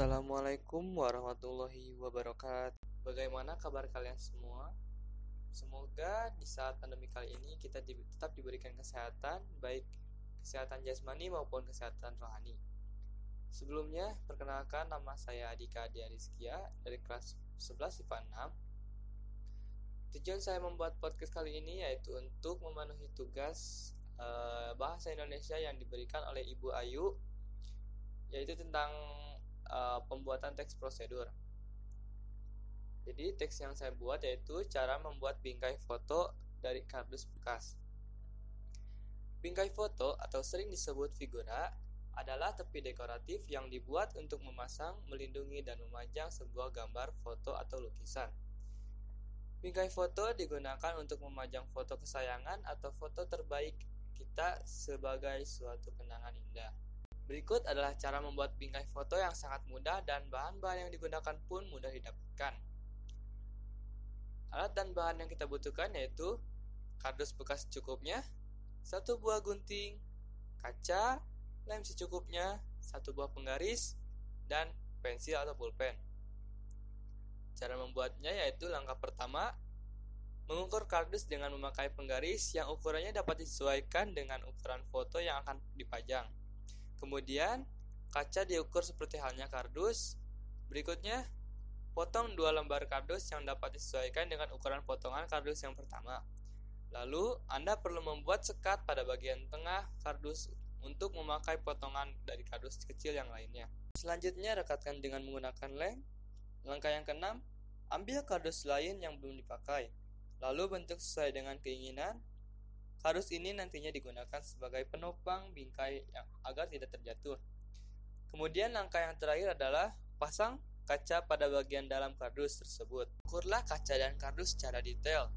Assalamualaikum warahmatullahi wabarakatuh. Bagaimana kabar kalian semua? Semoga di saat pandemi kali ini kita di, tetap diberikan kesehatan, baik kesehatan jasmani maupun kesehatan rohani. Sebelumnya, perkenalkan nama saya Adika Diariskia dari kelas 11 IPA 6. Tujuan saya membuat podcast kali ini yaitu untuk memenuhi tugas uh, bahasa Indonesia yang diberikan oleh Ibu Ayu yaitu tentang uh, pembuatan teks prosedur. Jadi teks yang saya buat yaitu cara membuat bingkai foto dari kardus bekas. Bingkai foto atau sering disebut figura adalah tepi dekoratif yang dibuat untuk memasang, melindungi, dan memajang sebuah gambar foto atau lukisan. Bingkai foto digunakan untuk memajang foto kesayangan atau foto terbaik kita sebagai suatu kenangan indah. Berikut adalah cara membuat bingkai foto yang sangat mudah dan bahan-bahan yang digunakan pun mudah didapatkan. Alat dan bahan yang kita butuhkan yaitu kardus bekas cukupnya, satu buah gunting, kaca, lem secukupnya, satu buah penggaris, dan pensil atau pulpen. Cara membuatnya yaitu langkah pertama, mengukur kardus dengan memakai penggaris yang ukurannya dapat disesuaikan dengan ukuran foto yang akan dipajang. Kemudian, kaca diukur seperti halnya kardus. Berikutnya, potong dua lembar kardus yang dapat disesuaikan dengan ukuran potongan kardus yang pertama. Lalu, Anda perlu membuat sekat pada bagian tengah kardus untuk memakai potongan dari kardus kecil yang lainnya. Selanjutnya, rekatkan dengan menggunakan lem. Langkah yang keenam, ambil kardus lain yang belum dipakai. Lalu bentuk sesuai dengan keinginan, Kardus ini nantinya digunakan sebagai penopang bingkai yang agar tidak terjatuh. Kemudian langkah yang terakhir adalah pasang kaca pada bagian dalam kardus tersebut. Ukurlah kaca dan kardus secara detail,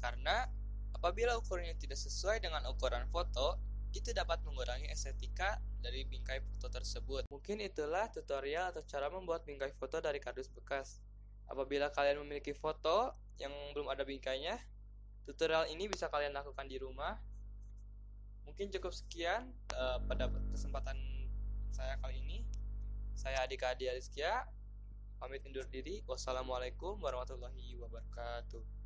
karena apabila ukurannya tidak sesuai dengan ukuran foto, itu dapat mengurangi estetika dari bingkai foto tersebut. Mungkin itulah tutorial atau cara membuat bingkai foto dari kardus bekas. Apabila kalian memiliki foto yang belum ada bingkainya, Tutorial ini bisa kalian lakukan di rumah. Mungkin cukup sekian uh, pada kesempatan saya kali ini. Saya Adika Adi Rizkia, pamit undur diri. Wassalamualaikum warahmatullahi wabarakatuh.